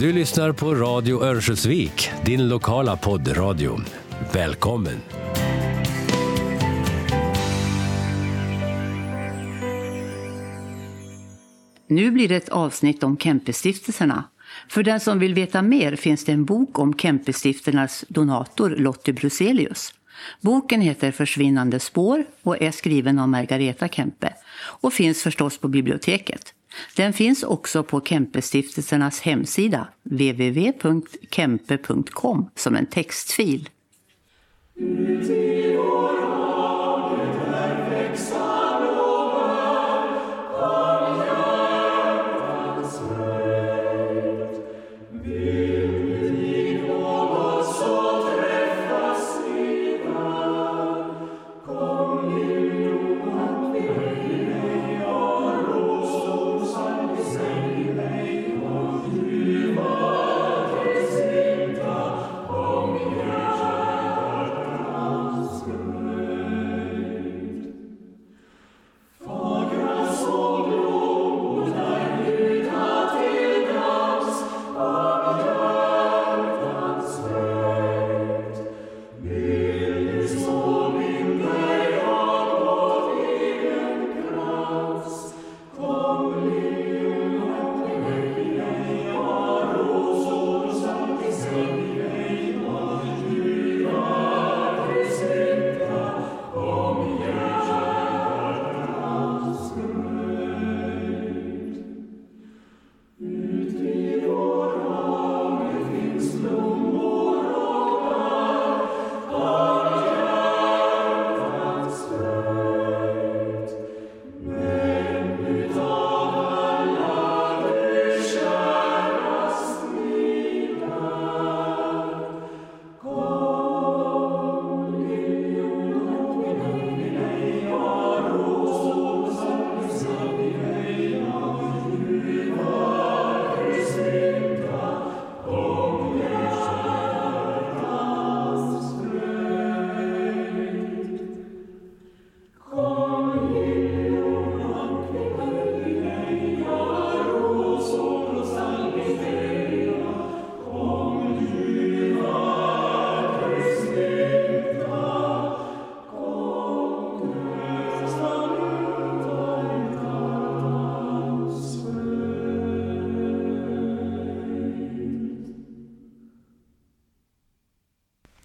Du lyssnar på Radio Örnsköldsvik, din lokala poddradio. Välkommen! Nu blir det ett avsnitt om Kempestiftelserna. För den som vill veta mer finns det en bok om Kempestiftelsernas donator Lottie Bruselius. Boken heter Försvinnande spår och är skriven av Margareta Kempe och finns förstås på biblioteket. Den finns också på Kempestiftelsernas hemsida www.kempe.com som en textfil.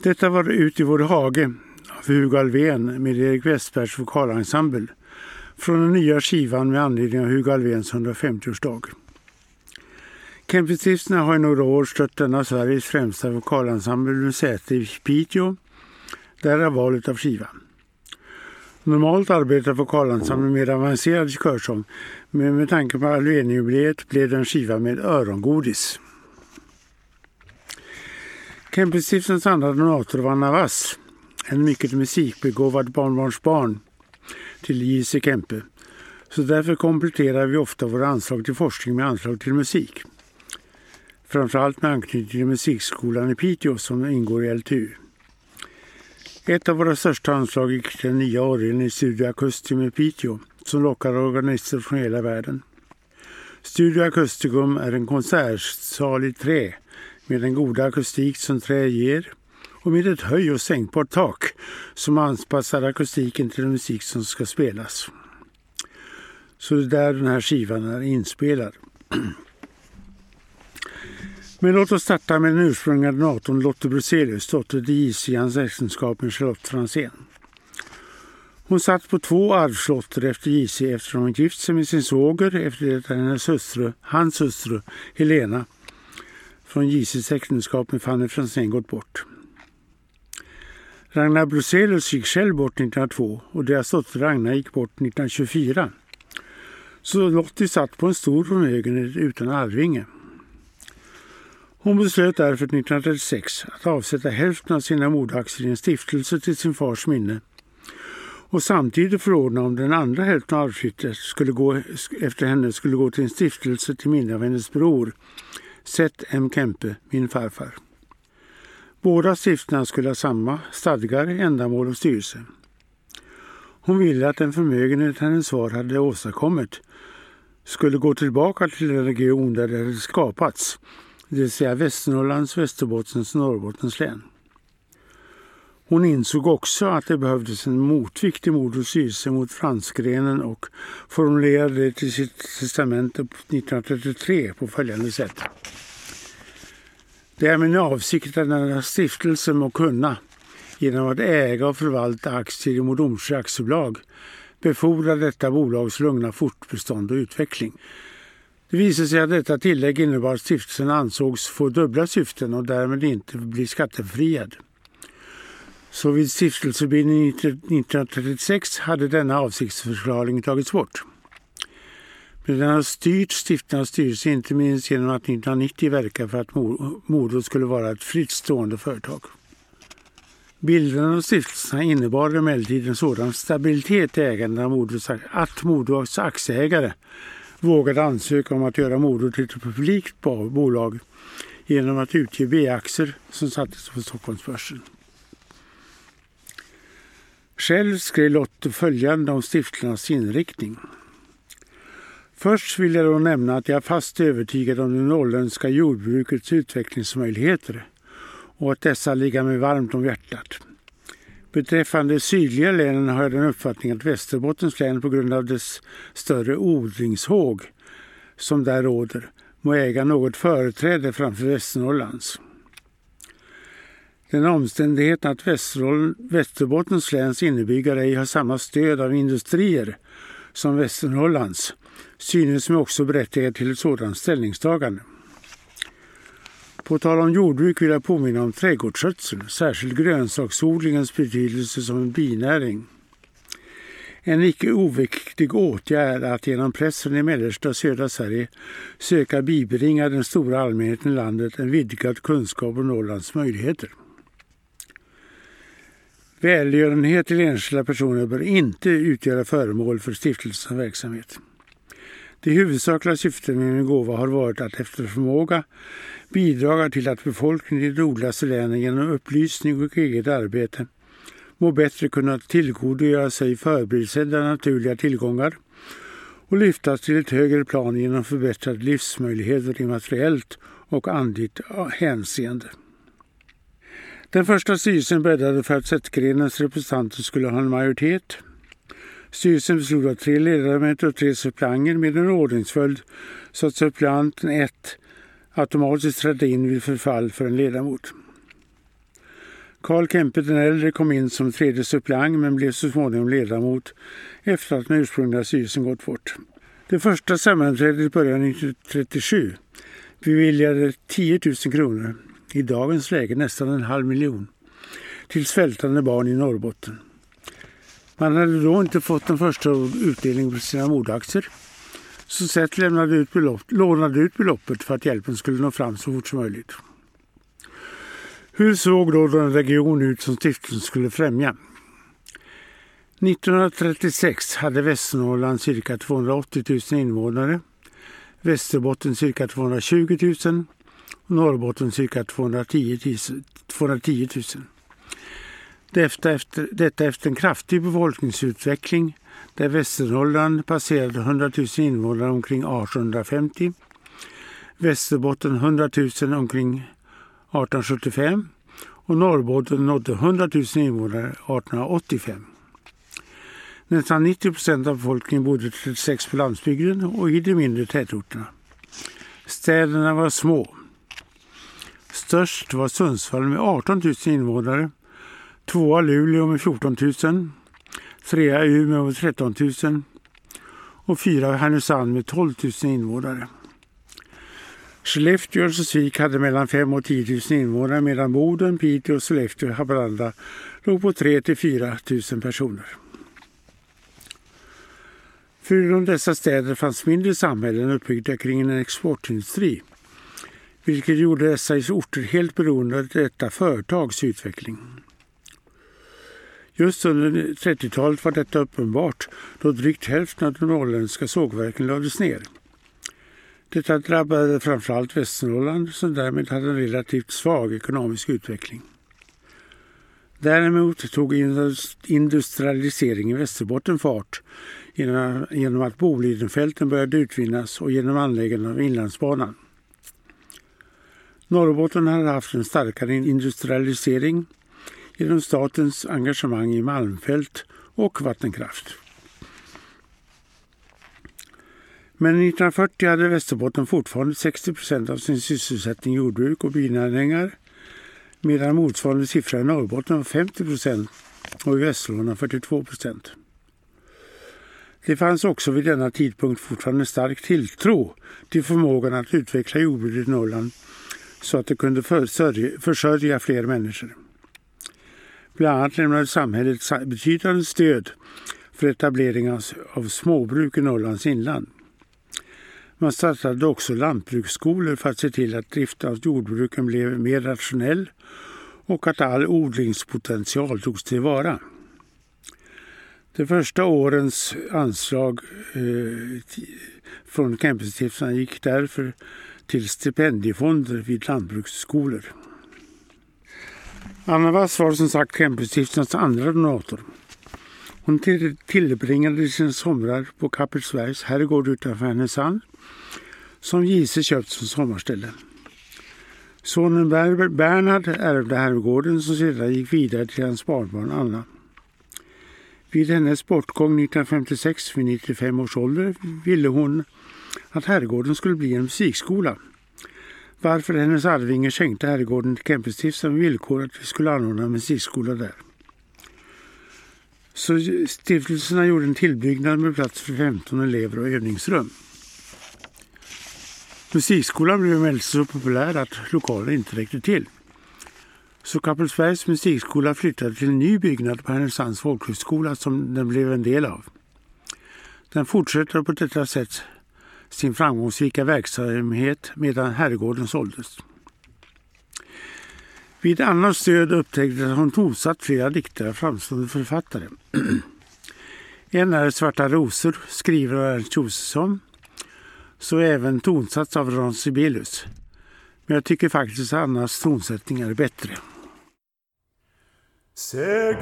Detta var Ut i vår hage av Hugo Alvén med Erik Westbergs vokalensemble från den nya skivan med anledning av Hugo Alvéns 150-årsdag. Kempistifterna har i några år stött denna Sveriges främsta vokalensemble med säte i Piteå, därav valet av skiva. Normalt arbetar vokalensemblen med avancerad körsång, men med tanke på Alfvén-jubileet blev det en skiva med örongodis. Kempenstiftelsens andra donator var Anna Wass, en mycket musikbegåvad barnbarnsbarn till J.C. Kempe. Så därför kompletterar vi ofta våra anslag till forskning med anslag till musik. Framförallt med anknytning till musikskolan i Piteå som ingår i LTU. Ett av våra största anslag gick till den nya orgeln i Studio Acusticum i Piteå som lockar organister från hela världen. Studio Acusticum är en konsertsal i trä med den goda akustik som trä ger och med ett höj och sänkbart tak som anpassar akustiken till den musik som ska spelas. Så det är där den här skivan är inspelad. Men låt oss starta med den ursprungliga donatorn Lotte Bruzelius, dotter till JC i hans äktenskap med Charlotte Franzén. Hon satt på två arvslotter efter JC eftersom hon gift sig med sin svåger efter det att hennes hustru, hans hustru Helena från Jesus äktenskap med Fanny Franzén gått bort. Ragnar Bruselius gick själv bort 1902 och deras dotter Ragnar gick bort 1924. Så Lottie satt på en stor förmögenhet utan arvinge. Hon beslöt därför 1936 att avsätta hälften av sina mordaktier i en stiftelse till sin fars minne och samtidigt förordna om den andra hälften av arvsskiftet skulle gå efter henne skulle gå till en stiftelse till minne av hennes bror Seth M. Kempe, min farfar. Båda stiftelserna skulle ha samma stadgar, ändamål och styrelse. Hon ville att den förmögenhet hennes far hade åstadkommit skulle gå tillbaka till den region där det hade skapats, det vill säga Västernorrlands, Västerbottens och Norrbottens län. Hon insåg också att det behövdes en motvikt i Modos styrelse mot fransgrenen och formulerade det till sitt testamente 1933 på följande sätt. Det är min avsikt att denna stiftelse må kunna, genom att äga och förvalta aktier i MoDomsjö aktiebolag, befordra detta bolags lugna fortbestånd och utveckling. Det visade sig att detta tillägg innebar att stiftelsen ansågs få dubbla syften och därmed inte bli skattefriad. Så vid stiftelsebildningen 1936 hade denna avsiktsförklaring tagits bort. Men den har styrt stiftarnas styrelse inte minst genom att 1990 verka för att Modo skulle vara ett fritt stående företag. Bilden av stiftelserna innebar emellertid en sådan stabilitet i ägandet av Modos, att Modos aktieägare vågade ansöka om att göra Modo till ett publikt bolag genom att utge B-aktier som sattes på Stockholmsbörsen. Själv skrev Lotte följande om stiftelsernas inriktning. Först vill jag då nämna att jag är fast övertygad om det norrländska jordbrukets utvecklingsmöjligheter och att dessa ligger mig varmt om hjärtat. Beträffande sydliga länen har jag den uppfattningen att Västerbottens län på grund av dess större odlingshåg som där råder må äga något företräde framför Västernorrlands. Den omständigheten att Västerbottens läns innebyggare ej har samma stöd av industrier som Västernorrlands synes mig också berättigad till ett sådant ställningstagande. På tal om jordbruk vill jag påminna om trädgårdsskötseln, särskilt grönsaksodlingens betydelse som en binäring. En icke oviktig åtgärd är att genom pressen i mellersta och södra Sverige söka bibringa den stora allmänheten i landet en vidgad kunskap om Norrlands möjligheter. Välgörenhet till enskilda personer bör inte utgöra föremål för stiftelsens verksamhet. Det huvudsakliga syftet med min gåva har varit att efter förmåga bidra till att befolkningen i de nordligaste länen genom upplysning och eget arbete må bättre kunna tillgodogöra sig förberedda naturliga tillgångar och lyftas till ett högre plan genom förbättrade livsmöjligheter i materiellt och andligt hänseende. Den första styrelsen bäddade för att Sättgrenens representanter skulle ha en majoritet. Styrelsen bestod av tre ledamöter och tre suppleanter med en ordningsföljd så att suppleanten 1 automatiskt trädde in vid förfall för en ledamot. Karl Kempe den äldre kom in som tredje suppleant men blev så småningom ledamot efter att den ursprungliga styrelsen gått bort. Det första sammanträdet började 1937 beviljade 10 000 kronor i dagens läge nästan en halv miljon, till svältande barn i Norrbotten. Man hade då inte fått den första utdelningen på sina mordaktier. Så Seth lämnade ut belopp, lånade ut beloppet för att hjälpen skulle nå fram så fort som möjligt. Hur såg då den region ut som stiftelsen skulle främja? 1936 hade Västernorrland cirka 280 000 invånare, Västerbotten cirka 220 000 Norrbotten cirka 210 000. 210 000. Detta efter, detta efter en kraftig befolkningsutveckling där Västernorrland passerade 100 000 invånare omkring 1850, Västerbotten 100 000 omkring 1875 och Norrbotten nådde 100 000 invånare 1885. Nästan 90 procent av befolkningen bodde 36 på landsbygden och i de mindre tätorterna. Städerna var små. Störst var Sundsvall med 18 000 invånare, tvåa Luleå med 14 000, trea Umeå med 13 000 och fyra Härnösand med 12 000 invånare. Skellefteå och Örnsköldsvik hade mellan 5 och 10 000 invånare medan Boden, Piteå, Sollefteå och Haparanda låg på 3 till 4 000 personer. Förutom dessa städer fanns mindre samhällen uppbyggda kring en exportindustri vilket gjorde dessa orter helt beroende av detta företags utveckling. Just under 30-talet var detta uppenbart då drygt hälften av de norrländska sågverken lades ner. Detta drabbade framförallt Västernorrland som därmed hade en relativt svag ekonomisk utveckling. Däremot tog industrialiseringen i Västerbotten fart genom att Bolidenfälten började utvinnas och genom anläggandet av Inlandsbanan. Norrbotten har haft en starkare industrialisering genom statens engagemang i malmfält och vattenkraft. Men 1940 hade Västerbotten fortfarande 60 procent av sin sysselsättning i jordbruk och binäringar medan motsvarande siffra i Norrbotten var 50 procent och i Västernorrland 42 procent. Det fanns också vid denna tidpunkt fortfarande stark tilltro till förmågan att utveckla jordbruket i Norrland så att det kunde försörja fler människor. Bland annat lämnade samhället betydande stöd för etablering av småbruk i Norrlands inland. Man startade också lantbruksskolor för att se till att driften av jordbruken blev mer rationell och att all odlingspotential togs tillvara. De första årens anslag eh, från Campusstiftelsen gick därför till stipendiefonder vid lantbruksskolor. Anna Wass var som sagt Kempistiftelsens andra donator. Hon tillbringade sina somrar på Kappelsbergs herrgård utanför Härnösand som Gise köpt som sommarställe. Sonen Bernhard ärvde herrgården som sedan gick vidare till hans barnbarn Anna. Vid hennes bortgång 1956 vid 95 års ålder ville hon att herrgården skulle bli en musikskola. Varför hennes arvinge skänkte herrgården till Kempestiftelsen med villkor att vi skulle anordna en musikskola där. Så stiftelserna gjorde en tillbyggnad med plats för 15 elever och övningsrum. Musikskolan blev emellertid så populär att lokalen inte räckte till. Så Kappelsbergs musikskola flyttade till en ny byggnad på Härnösands folkhögskola som den blev en del av. Den fortsätter på detta sätt sin framgångsrika verksamhet medan herrgården såldes. Vid annat stöd upptäcktes att hon tonsatt flera dikter av framstående författare. en är Svarta rosor, skriven av Ernst Josefsson, så även tonsats av Ron Sibelius. Men jag tycker faktiskt att Annas tonsättning är bättre. Säg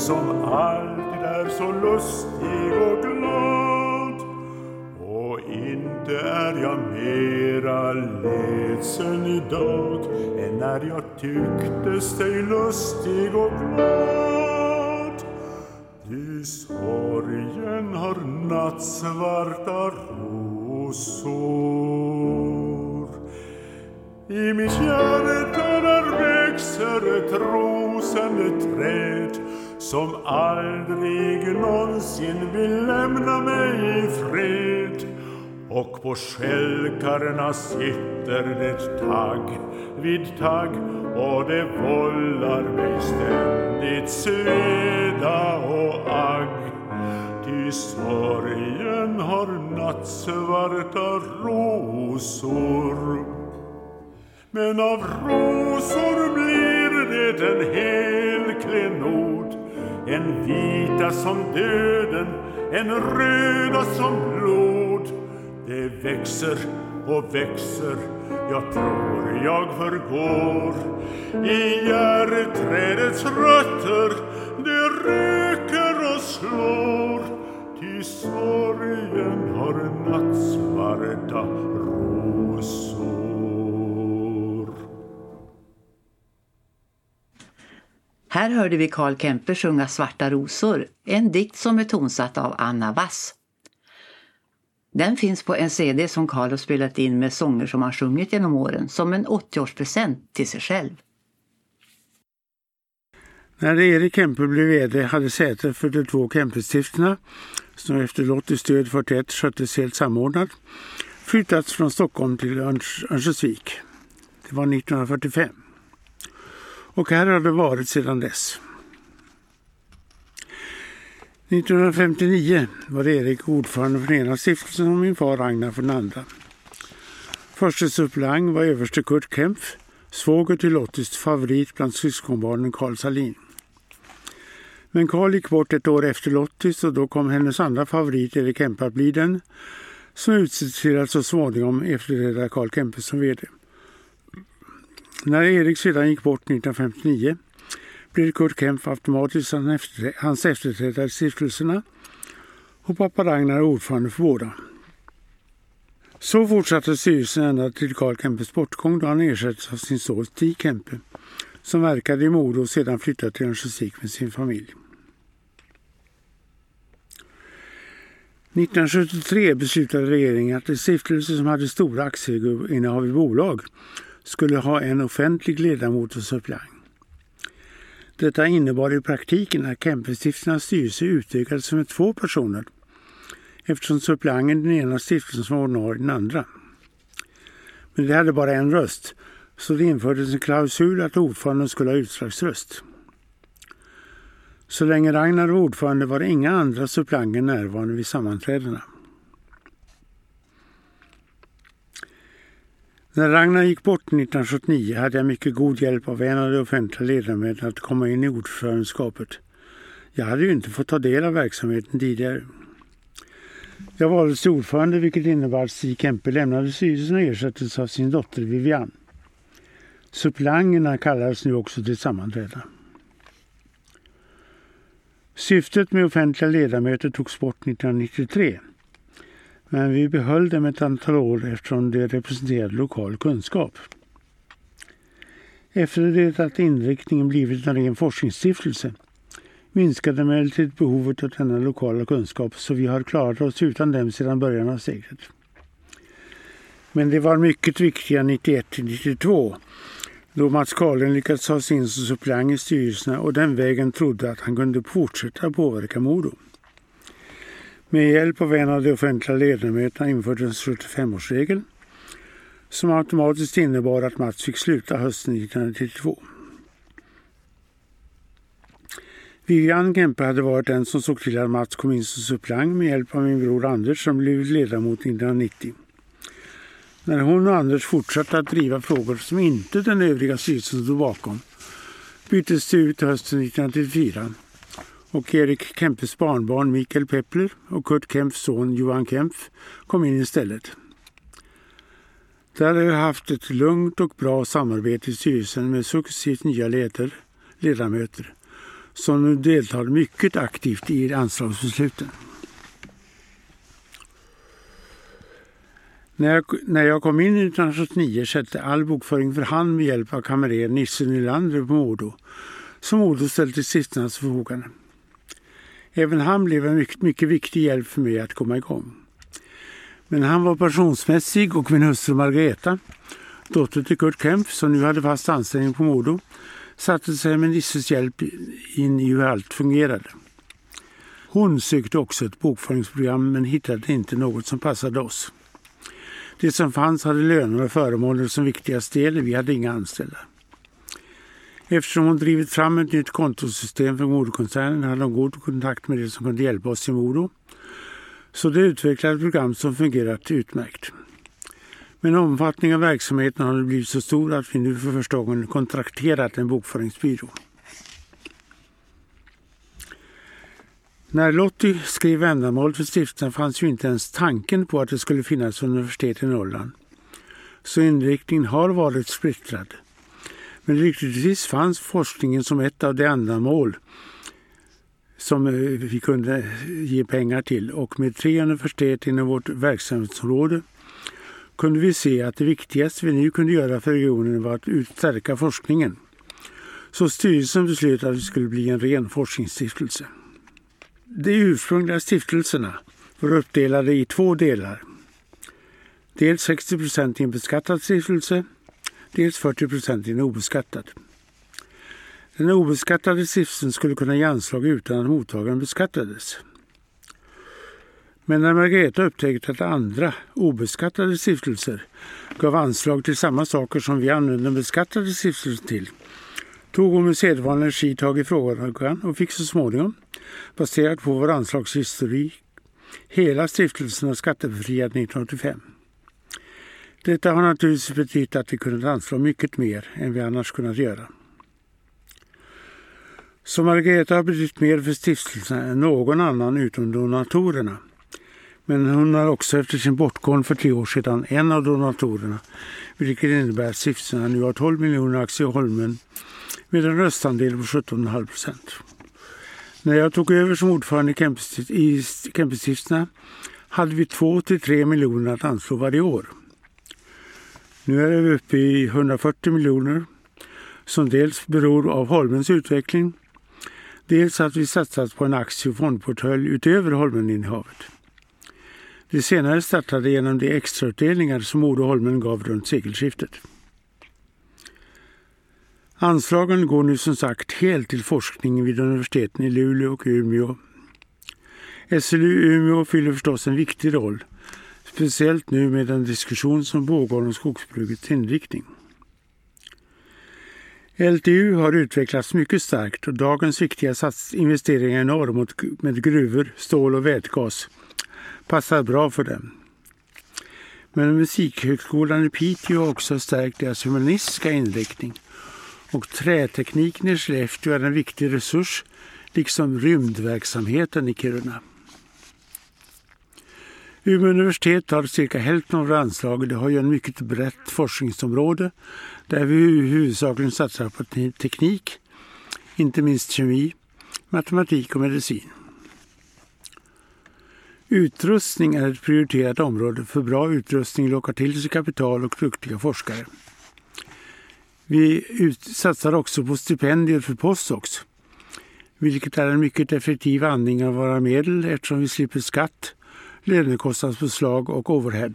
som alltid är så lustig och glad. Och inte är jag mera ledsen idag än när jag tycktes dig lustig och glad. Du sorgen har nattsvarta rosor i mitt hjärta där växer ett rosande träd som aldrig någonsin vill lämna mig i fred. Och på skälkarna sitter det tagg vid tagg och det vållar mig ständigt sveda och agg. Ty sorgen har nattsvarta rosor men av rosor blir det en hel klenod en vita som döden, en röda som blod. Det växer och växer, jag tror jag förgår. I järvträdets rötter, det röker och slår. Ty sorgen har nattsvarta Här hörde vi Karl Kempe sjunga Svarta rosor, en dikt som är tonsatt av Anna Wass. Den finns på en CD som Karl har spelat in med sånger som han sjungit genom åren, som en 80-årspresent till sig själv. När Erik Kempe blev VD hade sätet för de två Kempestiftelserna, som efter Lottis stöd 41 sköttes helt samordnat, flyttats från Stockholm till Örnsköldsvik. Det var 1945 och här har det varit sedan dess. 1959 var Erik ordförande för den ena stiftelsen och min far Ragnar för den andra. Förste suppleant var överste Kurt Kempf, svåger till Lottis favorit bland syskonbarnen Karl Salin. Men Karl gick bort ett år efter Lottis och då kom hennes andra favorit Erik Kempe att bli den som utsågs till att så småningom efterträda Karl Kempe som VD. När Erik sedan gick bort 1959 blev Kurt Kempf automatiskt hans efterträdare i stiftelserna och pappa Ragnar är ordförande för båda. Så fortsatte styrelsen ända till Carl Kempes bortgång då han ersattes av sin son Stig Kempe som verkade i Modo och sedan flyttade till Örnsköldsvik med sin familj. 1973 beslutade regeringen att de stiftelser som hade stora aktieinnehav i bolag skulle ha en offentlig ledamot och suppleant. Detta innebar i praktiken att Kempestiftelsernas styrelse utökades med två personer eftersom suppleanten den ena stiftelsen var ordinarie den andra. Men det hade bara en röst så det infördes en klausul att ordföranden skulle ha utslagsröst. Så länge Ragnar var ordförande var det inga andra suppleanter närvarande vid sammanträdena. När Ragnar gick bort 1979 hade jag mycket god hjälp av en av de offentliga ledamöterna att komma in i ordförandeskapet. Jag hade ju inte fått ta del av verksamheten tidigare. Jag valdes till ordförande vilket innebar att Stig Kempe lämnade styrelsen och ersattes av sin dotter Vivian. Suppleanterna kallades nu också till sammanträde. Syftet med offentliga ledamöter togs bort 1993 men vi behöll dem ett antal år eftersom de representerade lokal kunskap. Efter det att inriktningen blivit en ren forskningsstiftelse minskade emellertid behovet av denna lokala kunskap så vi har klarat oss utan dem sedan början av seklet. Men det var mycket viktiga 91 92 då Mats Karlen lyckats ta sig in som suppleant i styrelserna och den vägen trodde att han kunde fortsätta påverka Modo. Med hjälp av en av de offentliga ledamöterna infördes en 75-årsregel som automatiskt innebar att Mats fick sluta hösten 1992. Vivian Kempe hade varit den som såg till att Mats kom in som suppleant med hjälp av min bror Anders som blivit ledamot 1990. När hon och Anders fortsatte att driva frågor som inte den övriga styrelsen stod bakom byttes det ut hösten 1994 och Erik Kempes barnbarn Mikael Peppler och Kurt Kempfs son Johan Kempf kom in istället. Där har jag haft ett lugnt och bra samarbete i styrelsen med successivt nya leder, ledamöter som nu deltar mycket aktivt i anslagsbesluten. När jag, när jag kom in 1979 skedde all bokföring för hand med hjälp av kamrer Nisse Nylander på Modo, som Modo ställde till stiftarnas förfogande. Även han blev en mycket, mycket viktig hjälp för mig att komma igång. Men han var pensionsmässig och min hustru Margareta, dotter till Kurt Kempf som nu hade fast anställning på Modo, satte sig med Nisses hjälp in i hur allt fungerade. Hon sökte också ett bokföringsprogram men hittade inte något som passade oss. Det som fanns hade löner och förmåner som viktigaste del, vi hade inga anställda. Eftersom hon drivit fram ett nytt kontosystem för Modokoncernen hade hon god kontakt med de som kunde hjälpa oss i Modo. Så det utvecklade ett program som fungerat utmärkt. Men omfattningen av verksamheten har blivit så stor att vi nu för första gången kontrakterat en bokföringsbyrå. När Lottie skrev ändamål för stiftelsen fanns ju inte ens tanken på att det skulle finnas universitet i Norrland. Så inriktningen har varit splittrad. Men lyckligtvis fanns forskningen som ett av de ändamål som eh, vi kunde ge pengar till och med tre universitet inom vårt verksamhetsområde kunde vi se att det viktigaste vi nu kunde göra för regionen var att utstärka forskningen. Så styrelsen beslöt att det skulle bli en ren forskningsstiftelse. De ursprungliga stiftelserna var uppdelade i två delar. Dels 60 i en beskattad stiftelse, dels 40 procent i en obeskattad. Den obeskattade stiftelsen skulle kunna ge anslag utan att mottagaren beskattades. Men när Margareta upptäckte att andra obeskattade stiftelser gav anslag till samma saker som vi använde den beskattade stiftelsen till tog hon med sedvanlig energi tag i frågan och fick så småningom, baserat på vår anslagshistorik, hela stiftelsen skattebefriad 1985. Detta har naturligtvis betytt att vi kunnat anslå mycket mer än vi annars kunnat göra. Så Margareta har betytt mer för stiftelserna än någon annan utom donatorerna. Men hon är också efter sin bortgång för tre år sedan en av donatorerna, vilket innebär att stiftelserna nu har 12 miljoner aktier i Holmen med en röstandel på 17,5 procent. När jag tog över som ordförande i Kempestiftelserna hade vi 2-3 miljoner att anslå varje år. Nu är vi uppe i 140 miljoner som dels beror av Holmens utveckling, dels att vi satsat på en aktie och fondportfölj utöver Holmeninnehavet. Det senare startade genom de extrautdelningar som Ode Holmen gav runt sekelskiftet. Anslagen går nu som sagt helt till forskning vid universiteten i Luleå och Umeå. SLU Umeå fyller förstås en viktig roll, speciellt nu med den diskussion som pågår om skogsbrukets inriktning. LTU har utvecklats mycket starkt och dagens viktiga investeringar i norr med gruvor, stål och vätgas passar bra för dem. Men Musikhögskolan i Piteå har också stärkt deras humanistiska inriktning och trätekniken i Skellefteå är en viktig resurs liksom rymdverksamheten i Kiruna. Umeå universitet har cirka hälften av anslaget. Det har ju en mycket brett forskningsområde där vi huvudsakligen satsar på teknik, inte minst kemi, matematik och medicin. Utrustning är ett prioriterat område för bra utrustning lockar till sig kapital och duktiga forskare. Vi satsar också på stipendier för postdocs, vilket är en mycket effektiv användning av våra medel eftersom vi slipper skatt, lönekostnadspåslag och overhead.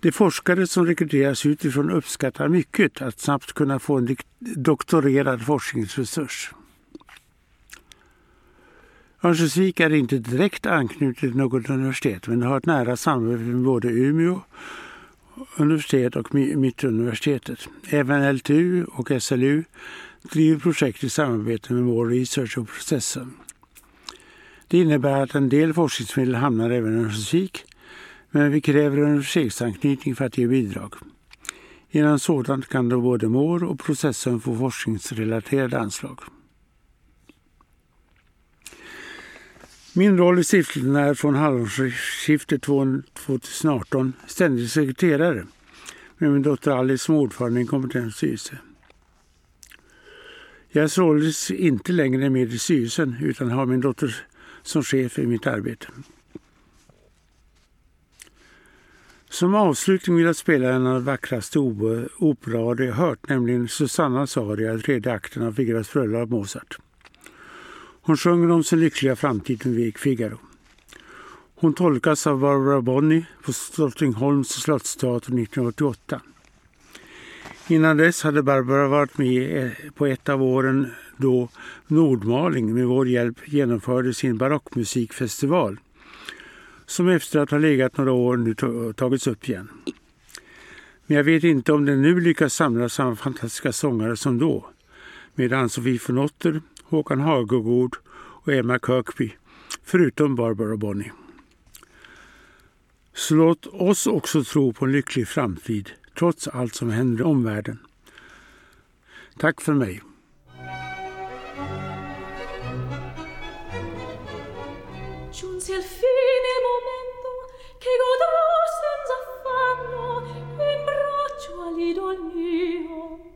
De forskare som rekryteras utifrån uppskattar mycket att snabbt kunna få en doktorerad forskningsresurs. Örnsköldsvik är inte direkt anknutet till något universitet men har ett nära samarbete med både Umeå universitet och Mittuniversitetet. Även LTU och SLU driver projekt i samarbete med More Research och processen. Det innebär att en del forskningsmedel hamnar även i Örnsköldsvik men vi kräver universitetsanknytning för att ge bidrag. Genom sådant kan då både mål och processen få forskningsrelaterade anslag. Min roll i stiftelsen är från halvårsskiftet 2018 ständig sekreterare med min dotter Alice som ordförande i en kompetent styrelse. Jag är således inte längre med i styrelsen utan har min dotter som chef i mitt arbete. Som avslutning vill jag spela en av de vackraste operaer jag hört, nämligen Susannas aria, tredje akten av Figaros bröllop av Mozart. Hon sjunger om sin lyckliga framtid med Figaro. Hon tolkas av Barbara Bonney på Drottningholms slottsteater 1988. Innan dess hade Barbara varit med eh, på ett av åren då Nordmaling med vår hjälp genomförde sin barockmusikfestival som efter att ha legat några år nu tagits upp igen. Men jag vet inte om den nu lyckas samla samma fantastiska sångare som då med Ann-Sofie von Otter, Håkan Hagegård och Emma Kirkby, förutom Barbara Bonnie. Så låt oss också tro på en lycklig framtid trots allt som händer i omvärlden. Tack för mig. Giunse al fine il momento che godrò senza affanno in braccio all'idol mio.